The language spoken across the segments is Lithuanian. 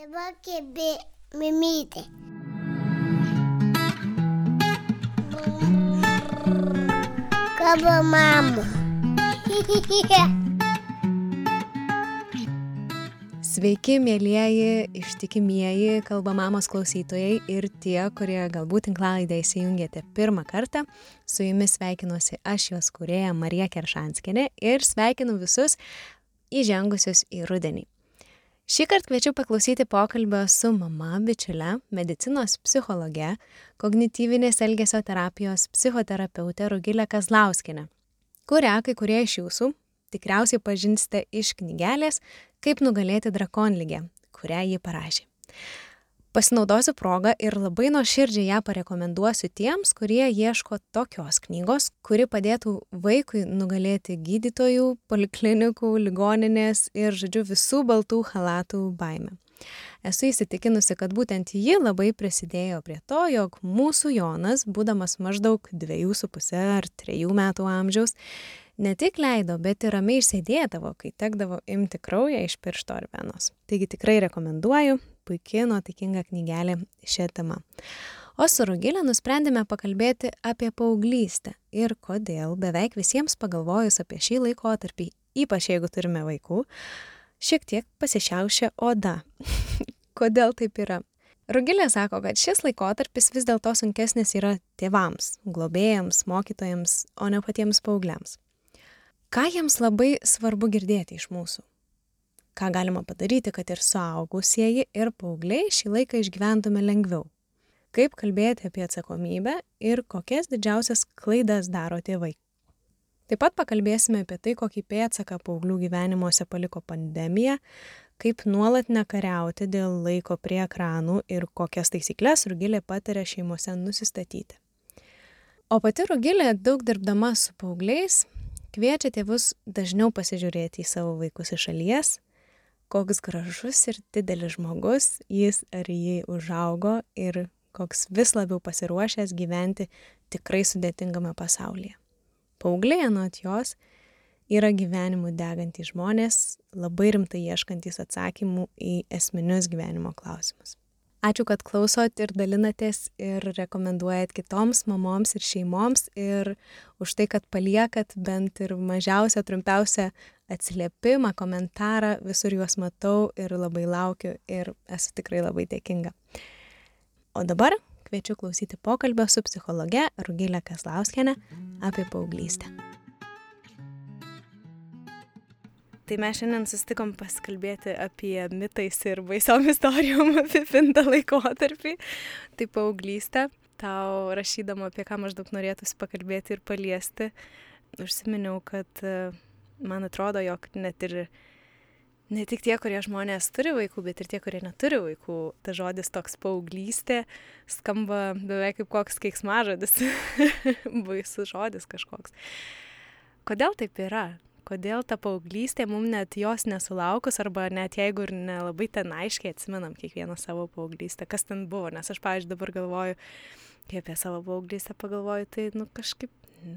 Dabar kėbi mimytė. Kaba mama. Sveiki, mėlyjeji, ištikimieji kalba mamos klausytojai ir tie, kurie galbūt tinklalaidę įsijungėte pirmą kartą. Su jumis sveikinuosi aš jos kurėja Marija Keršanskinė ir sveikinu visus įžengusius į rudenį. Šį kartą kviečiu paklausyti pokalbio su mama, bičiule, medicinos psichologe, kognityvinės elgesio terapijos psichoterapeutė Rugilė Kazlauskinė, kurią kai kurie iš jūsų tikriausiai pažinsite iš knygelės Kaip nugalėti drakonlygę, kurią ji parašė. Pasinaudosiu progą ir labai nuoširdžiai ją parekomenduosiu tiems, kurie ieško tokios knygos, kuri padėtų vaikui nugalėti gydytojų, poliklinikų, ligoninės ir, žodžiu, visų baltų halatų baimę. Esu įsitikinusi, kad būtent ji labai prisidėjo prie to, jog mūsų Jonas, būdamas maždaug dviejų su pusė ar trejų metų amžiaus, ne tik leido, bet ir ramiai išsėdėdavo, kai tekdavo imti kraują iš piršto ar venos. Taigi tikrai rekomenduoju, puikiai nuotaikinga knygelė šią temą. O su Rugilė nusprendėme pakalbėti apie paauglystę ir kodėl beveik visiems pagalvojus apie šį laikotarpį, ypač jeigu turime vaikų, šiek tiek pasišiaušia oda. kodėl taip yra? Rugilė sako, kad šis laikotarpis vis dėlto sunkesnis yra tėvams, globėjams, mokytojams, o ne patiems paaugliams. Ką jiems labai svarbu girdėti iš mūsų? Ką galima padaryti, kad ir suaugusieji, ir paaugliai šį laiką išgyventume lengviau? Kaip kalbėti apie atsakomybę ir kokias didžiausias klaidas daro tėvai? Taip pat pakalbėsime apie tai, kokį pėdsaką paauglių gyvenimuose paliko pandemija, kaip nuolat nekariauti dėl laiko prie ekranų ir kokias taisyklės Rugilė patarė šeimose nusistatyti. O pati Rugilė, daug dirbdama su paaugliais, kviečia tėvus dažniau pasižiūrėti į savo vaikus iš šalies, koks gražus ir didelis žmogus jis ar jį užaugo ir koks vis labiau pasiruošęs gyventi tikrai sudėtingame pasaulyje. Paaugliai anot jos yra gyvenimu degantys žmonės, labai rimtai ieškantys atsakymų į esminius gyvenimo klausimus. Ačiū, kad klausot ir dalinatės ir rekomenduojat kitoms mamoms ir šeimoms ir už tai, kad paliekat bent ir mažiausią, trumpiausią atsiliepimą, komentarą, visur juos matau ir labai laukiu ir esu tikrai labai dėkinga. O dabar kviečiu klausyti pokalbio su psichologe Rugilė Kaslauskienė apie paauglystę. Tai mes šiandien susitikom pasikalbėti apie mitais ir baisiom istorijom apipintą laikotarpį, tai paauglystę. Tau rašydama apie ką maždaug norėtųsi pakalbėti ir paliesti, užsiminiau, kad e, man atrodo, jog net ir ne tik tie, kurie žmonės turi vaikų, bet ir tie, kurie neturi vaikų, ta žodis toks paauglystė skamba beveik kaip koks keiksmažodis, baisus žodis kažkoks. Kodėl taip yra? Kodėl ta paauglystė mum net jos nesulaukus arba net jeigu ir nelabai ten aiškiai atsimenam kiekvieną savo paauglystę, kas ten buvo, nes aš, pavyzdžiui, dabar galvoju, kai apie savo paauglystę pagalvoju, tai, nu, kažkaip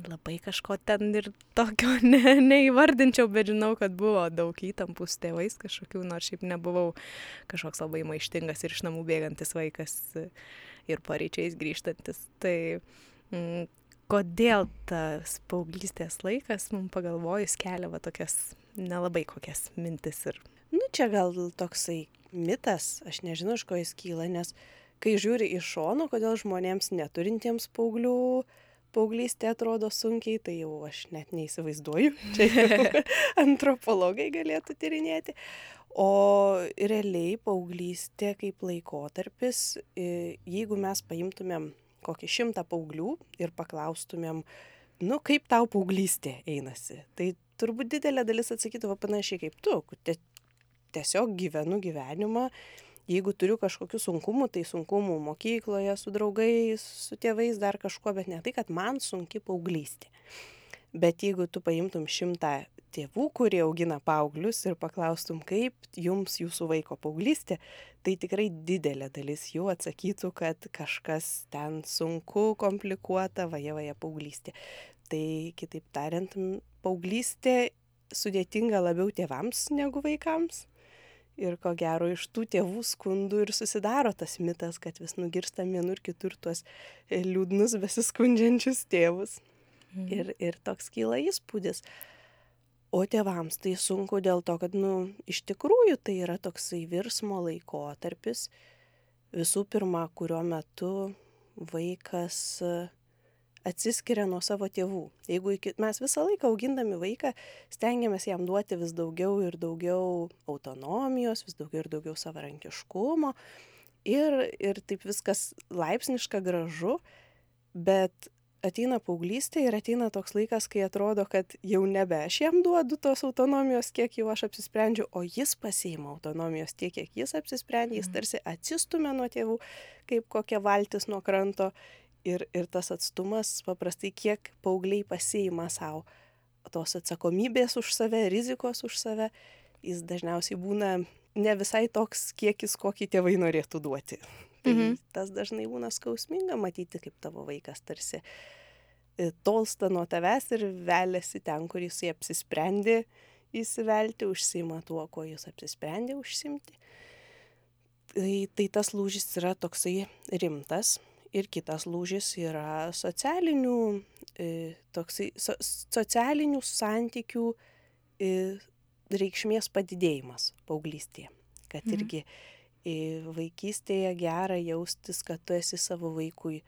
labai kažko ten ir tokio ne, neįvardinčiau, bet žinau, kad buvo daug įtampų su tėvais kažkokių, nors šiaip nebuvau kažkoks labai maištingas ir iš namų bėgantis vaikas ir pareičiais grįžtantis. Tai mm, kodėl tas paauglystės laikas, mums pagalvojus, kelia va tokias nelabai kokias mintis ir... Nu, čia gal toksai mitas, aš nežinau, iš ko jis kyla, nes kai žiūri iš šono, kodėl žmonėms neturintiems paauglių paauglystė atrodo sunkiai, tai jau aš net neįsivaizduoju. Čia antropologai galėtų tyrinėti. O realiai paauglystė kaip laikotarpis, jeigu mes paimtumėm kokį šimtą paauglių ir paklaustumėm, nu, kaip tau paauglystė einasi. Tai turbūt didelė dalis atsakytų panašiai kaip tu. Tiesiog gyvenu gyvenimą. Jeigu turiu kažkokių sunkumų, tai sunkumų mokykloje, su draugais, su tėvais, dar kažkuo, bet ne tai, kad man sunki paauglystė. Bet jeigu tu paimtum šimtą tėvų, kurie augina paauglius ir paklaustum, kaip jums jūsų vaiko paauglystė, tai tikrai didelė dalis jų atsakytų, kad kažkas ten sunku, komplikuota, vaja vaja paauglystė. Tai kitaip tariant, paauglystė sudėtinga labiau tėvams negu vaikams. Ir ko gero iš tų tėvų skundų ir susidaro tas mitas, kad vis nugirstam vienur kitur tuos e, liūdnus besiskundžiančius tėvus. Mhm. Ir, ir toks kyla įspūdis. O tėvams tai sunku dėl to, kad, nu, iš tikrųjų tai yra toksai virsmo laikotarpis, visų pirma, kurio metu vaikas atsiskiria nuo savo tėvų. Jeigu iki, mes visą laiką augindami vaiką stengiamės jam duoti vis daugiau ir daugiau autonomijos, vis daugiau ir daugiau savarankiškumo ir, ir taip viskas laipsniška gražu, bet ateina paauglystė ir ateina toks laikas, kai atrodo, kad jau nebe aš jam duodu tos autonomijos, kiek jau aš apsisprendžiu, o jis pasiima autonomijos tiek, kiek jis apsisprendė, jis mhm. tarsi atsistumė nuo tėvų, kaip kokia valtis nuo kranto ir, ir tas atstumas paprastai kiek paaugliai pasiima savo tos atsakomybės už save, rizikos už save, jis dažniausiai būna ne visai toks kiekis, kokį tėvai norėtų duoti. Tai mhm. tas dažnai būna skausminga matyti, kaip tavo vaikas tarsi e, tolsta nuo tavęs ir veliasi ten, kur jisai apsisprendė įsivelti, užsima tuo, ko jis apsisprendė užsimti. Tai, tai tas lūžis yra toksai rimtas, ir kitas lūžis yra socialinių, e, toksai, so, socialinių santykių e, reikšmės padidėjimas paauglystėje. Kad mhm. irgi vaikystėje gera jaustis, kad tu esi savo vaikui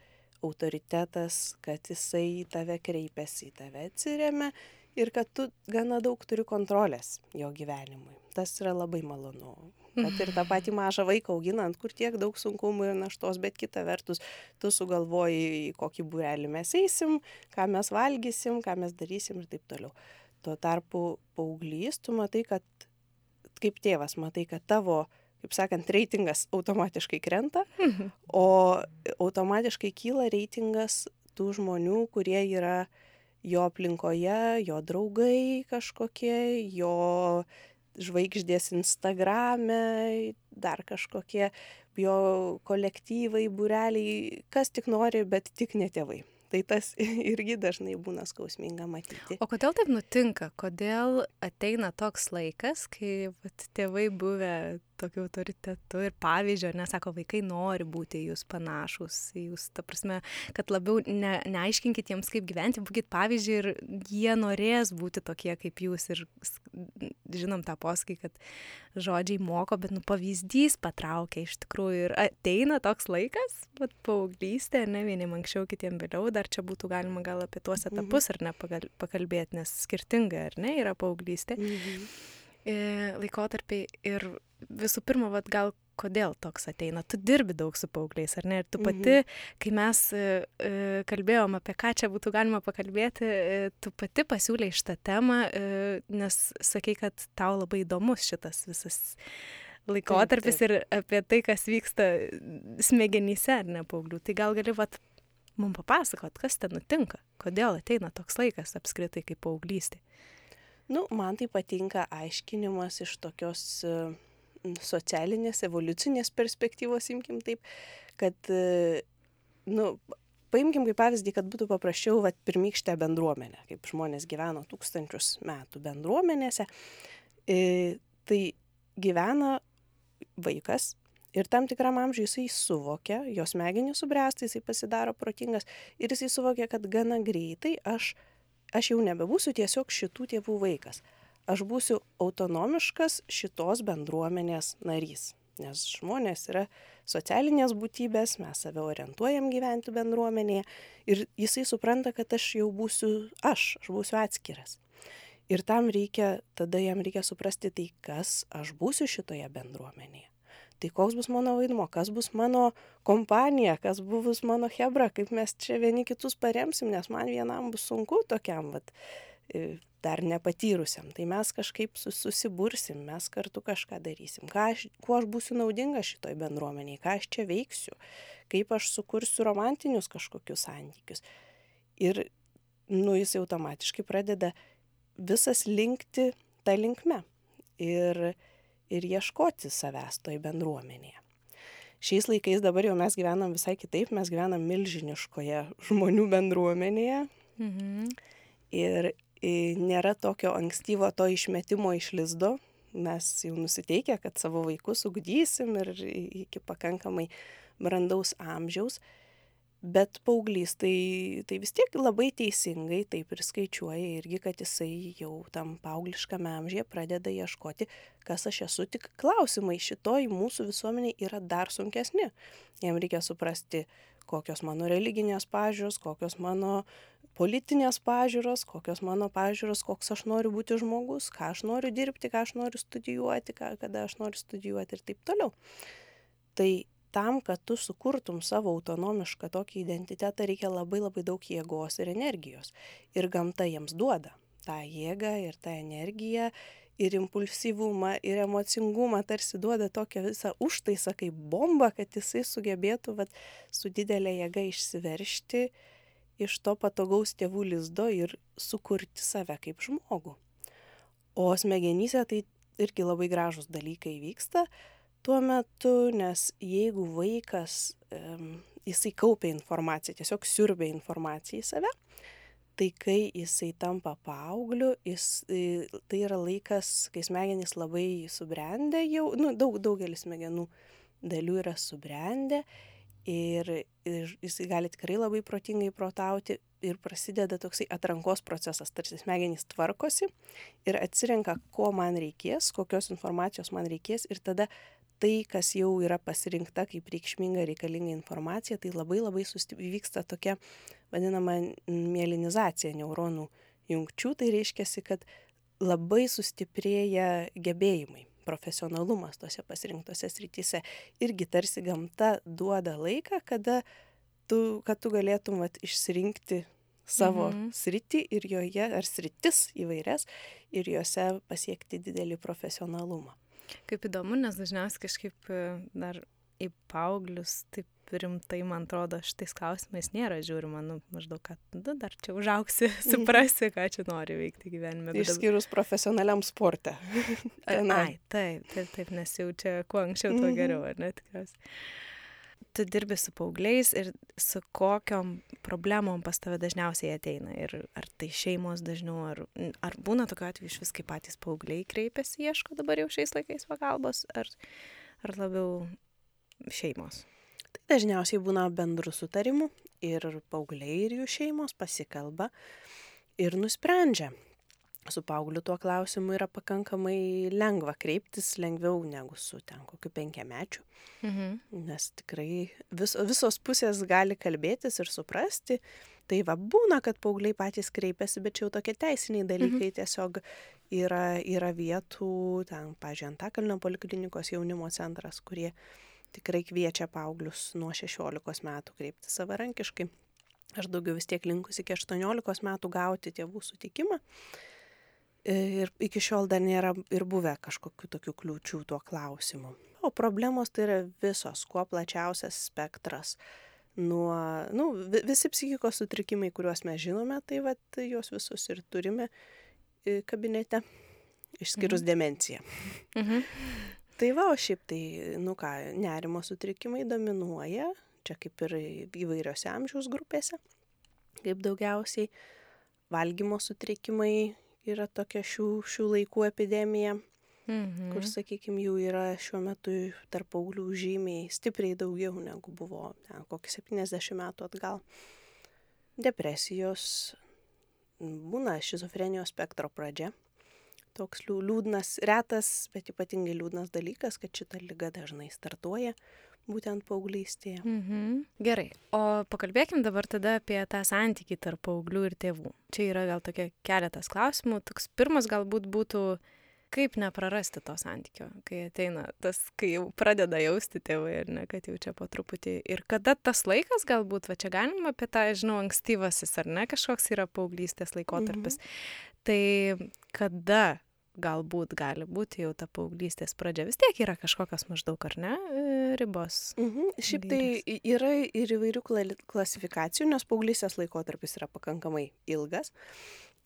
autoritetas, kad jisai į tave kreipiasi, į tave atsiriame ir kad tu gana daug turi kontrolės jo gyvenimui. Tas yra labai malonu kad ir tą patį mažą vaiką auginant, kur tiek daug sunkumų ir naštos, bet kita vertus, tu sugalvoji, į kokį būrelį mes eisim, ką mes valgysim, ką mes darysim ir taip toliau. Tuo tarpu paauglys, tu matai, kad kaip tėvas, matai, kad tavo, kaip sakant, reitingas automatiškai krenta, mhm. o automatiškai kyla reitingas tų žmonių, kurie yra jo aplinkoje, jo draugai kažkokie, jo žvaigždės Instagrame, dar kažkokie jo kolektyvai, būreliai, kas tik nori, bet tik ne tėvai. Tai tas irgi dažnai būna skausminga matyti. O kodėl taip nutinka? Kodėl ateina toks laikas, kai vat, tėvai buvę tokiu autoritetu ir pavyzdžio, nesako, vaikai nori būti jūs panašus, jūs, ta prasme, kad labiau ne, neaiškinkit jiems, kaip gyventi, būkite pavyzdžiui ir jie norės būti tokie kaip jūs. Ir žinom tą posakį, kad žodžiai moko, bet nu pavyzdys patraukia iš tikrųjų. Ir ateina toks laikas, bet paauglystė, ne vieniem anksčiau, kitiem vėliau, dar čia būtų galima gal apie tuos mhm. etapus ar ne pakalbėti, nes skirtingai ar ne yra paauglystė. Mhm. Laikotarpiai ir visų pirma, vat, gal kodėl toks ateina. Tu dirbi daug su paaugliais, ar ne? Ir tu pati, mhm. kai mes e, e, kalbėjom apie ką čia būtų galima pakalbėti, e, tu pati pasiūlė šitą temą, nes sakai, kad tau labai įdomus šitas visas laikotarpis taip, taip. ir apie tai, kas vyksta smegenyse, ar ne paauglių. Tai gal gali vat, mums papasakot, kas ten nutinka, kodėl ateina toks laikas apskritai kaip paauglystė. Nu, man tai patinka aiškinimas iš tokios uh, socialinės, evoliucinės perspektyvos, imkim taip, kad, e, nu, paimkim kaip pavyzdį, kad būtų paprasčiau vat, pirmykštę bendruomenę, kaip žmonės gyveno tūkstančius metų bendruomenėse, e, tai gyvena vaikas ir tam tikram amžiui jisai suvokia, jos smegenys subręsta, jisai pasidaro protingas ir jisai suvokia, kad gana greitai aš, aš jau nebebūsiu tiesiog šitų tėvų vaikas aš būsiu autonomiškas šitos bendruomenės narys. Nes žmonės yra socialinės būtybės, mes save orientuojam gyventi bendruomenėje ir jisai supranta, kad aš jau būsiu aš, aš būsiu atskiras. Ir tam reikia, tada jam reikia suprasti tai, kas aš būsiu šitoje bendruomenėje. Tai koks bus mano vaidmo, kas bus mano kompanija, kas bus mano hebra, kaip mes čia vieni kitus paremsim, nes man vienam bus sunku tokiam, vat, dar nepatyrusiam. Tai mes kažkaip susibursim, mes kartu kažką darysim. Ką aš, kuo aš būsiu naudinga šitoj bendruomeniai, ką aš čia veiksiu, kaip aš sukursiu romantinius kažkokius santykius. Ir, nu, jis automatiškai pradeda visas linkti tą linkme ir, ir ieškoti savęs toj bendruomenėje. Šiais laikais dabar jau mes gyvenam visai kitaip, mes gyvenam milžiniškoje žmonių bendruomenėje. Mhm. Ir nėra tokio ankstyvo to išmetimo iš lizdo mes jau nusiteikę, kad savo vaikus ugdysim ir iki pakankamai brandaus amžiaus. Bet paauglys tai, tai vis tiek labai teisingai taip ir skaičiuoja irgi, kad jisai jau tam paaugliškame amžiuje pradeda ieškoti, kas aš esu, tik klausimai šitoj mūsų visuomeniai yra dar sunkesni. Jam reikia suprasti, kokios mano religinės pažiūros, kokios mano politinės pažiūros, kokios mano pažiūros, koks aš noriu būti žmogus, ką aš noriu dirbti, ką aš noriu studijuoti, ką, kada aš noriu studijuoti ir taip toliau. Tai tam, kad tu sukurtum savo autonomišką tokį identitetą, reikia labai labai daug jėgos ir energijos. Ir gamta jiems duoda tą jėgą ir tą energiją ir impulsyvumą, ir emocingumą, tarsi duoda tokią visą užtaisą kaip bomba, kad jisai sugebėtų vat, su didelė jėga išsiveršti iš to patogaus tėvų lizdo ir sukurti save kaip žmogų. O smegenyse tai irgi labai gražus dalykai vyksta tuo metu, nes jeigu vaikas, jisai kaupia informaciją, tiesiog siurbia informaciją į save, tai kai jisai tampa paaugliu, jis, tai yra laikas, kai smegenys labai subrendę jau, nu, daug, daugelis smegenų dalių yra subrendę ir, ir jisai gali tikrai labai protingai protauti ir prasideda toksai atrankos procesas, tarsi smegenys tvarkosi ir atsirenka, ko man reikės, kokios informacijos man reikės ir tada tai, kas jau yra pasirinkta kaip reikšminga reikalinga informacija, tai labai labai vyksta tokia vadinama mielinizacija neuronų jungčių, tai reiškia, kad labai sustiprėja gebėjimai profesionalumas tose pasirinktose srityse. Irgi tarsi gamta duoda laiką, kada tu, kad tu galėtum vat, išsirinkti savo mhm. sritį ir joje, ar sritis įvairias, ir juose pasiekti didelį profesionalumą. Kaip įdomu, nes dažniausiai kažkaip e, dar į paauglius taip rimtai, man atrodo, šitais klausimais nėra žiūrima, nu, maždaug, kad nu, dar čia užauksi, suprasi, ką čia nori veikti gyvenime. Išskyrus profesionaliam sporte. Ai, taip, taip, taip, nes jau čia kuo anksčiau, tuo mhm. geriau, ar ne tikriausiai. Tu dirbi su paaugliais ir su kokiom problemom pas tave dažniausiai ateina. Ir ar tai šeimos dažniau, ar, ar būna tokio atveju iš vis, kai patys paaugliai kreipiasi, ieško dabar jau šiais laikais pagalbos, ar, ar labiau šeimos? Tai dažniausiai būna bendrų sutarimų ir paaugliai ir jų šeimos pasikalba ir nusprendžia. Su paaugliu tuo klausimu yra pakankamai lengva kreiptis, lengviau negu su ten kokiu penkiamečiu. Mhm. Nes tikrai vis, visos pusės gali kalbėtis ir suprasti. Tai va būna, kad paaugliai patys kreipiasi, bet čia jau tokie teisiniai dalykai mhm. tiesiog yra, yra vietų, ten, pažiūrėjau, Antakalnio poliklinikos jaunimo centras, kurie tikrai kviečia paauglius nuo 16 metų kreipti savarankiškai. Aš daugiau vis tiek linkus iki 18 metų gauti tėvų sutikimą. Ir iki šiol dar nėra ir buvę kažkokių tokių kliūčių tuo klausimu. O problemos tai yra visos, kuo plačiausias spektras. Nuo, nu, visi psichikos sutrikimai, kuriuos mes žinome, tai vat, juos visus ir turime kabinete, išskyrus mhm. demenciją. Mhm. Tai va, o šiaip tai, nu ką, nerimo sutrikimai dominuoja, čia kaip ir įvairiose amžiaus grupėse, kaip daugiausiai. Valgymo sutrikimai yra tokia šių, šių laikų epidemija, mhm. kur, sakykime, jų yra šiuo metu tarp paauglių žymiai stipriai daugiau negu buvo ten, kokį 70 metų atgal. Depresijos būna šizofrenijos spektro pradžia toks liūdnas, retas, bet ypatingai liūdnas dalykas, kad šita lyga dažnai startuoja būtent paauglystėje. Mhm. Gerai, o pakalbėkim dabar tada apie tą santykį tarp paauglių ir tėvų. Čia yra gal tokia keletas klausimų. Toks pirmas galbūt būtų, kaip neprarasti to santykio, kai ateina tas, kai jau pradeda jausti tėvai ir ne, kad jau čia po truputį. Ir kada tas laikas galbūt, va čia galima apie tą, žinau, ankstyvasis ar ne, kažkoks yra paauglystės laikotarpis. Mhm. Tai kada galbūt gali būti jau ta paauglystės pradžia. Vis tiek yra kažkokios maždaug, ar ne, e, ribos. Mhm. Šiaip tai yra ir įvairių klasifikacijų, nes paauglystės laikotarpis yra pakankamai ilgas.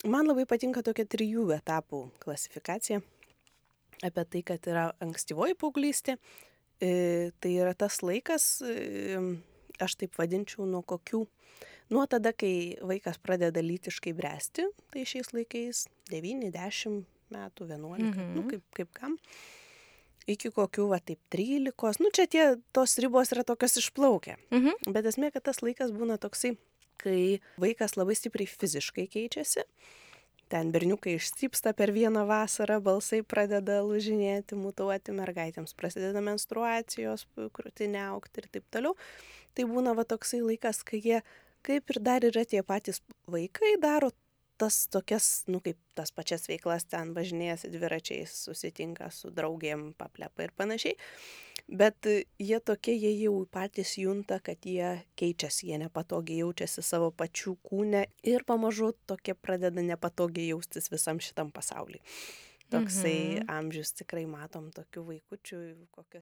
Man labai patinka tokia trijų etapų klasifikacija apie tai, kad yra ankstyvoji paauglystė. E, tai yra tas laikas, e, aš taip vadinčiau, nuo kokių Nuo tada, kai vaikas pradeda lytiškai bręsti, tai šiais laikais 9-10 metų, 11, mhm. nu, Mhm. kaip, kaip kam. Iki kokių, va taip, 13. Nu, čia tie, tos ribos yra tokios išplaukę. Mhm. Bet esmė, kad tas laikas būna toksai, kai vaikas labai stipriai fiziškai keičiasi. Ten berniukai išstypsta per vieną vasarą, balsai pradeda lužinėti, mutuoti, mergaitėms prasideda menstruacijos, krūtinė aukti ir taip toliau. Tai būna va toksai laikas, kai jie kaip ir dar yra tie patys vaikai, daro tas tokias, nu kaip tas pačias veiklas ten važinėjasi dviračiais, susitinka su draugėm, paplepa ir panašiai. Bet jie tokie, jie jau patys junta, kad jie keičiasi, jie nepatogiai jaučiasi savo pačių kūne ir pamažu tokie pradeda nepatogiai jaustis visam šitam pasauliu. Toksai Mhm. amžius tikrai matom tokių vaikučių, kokio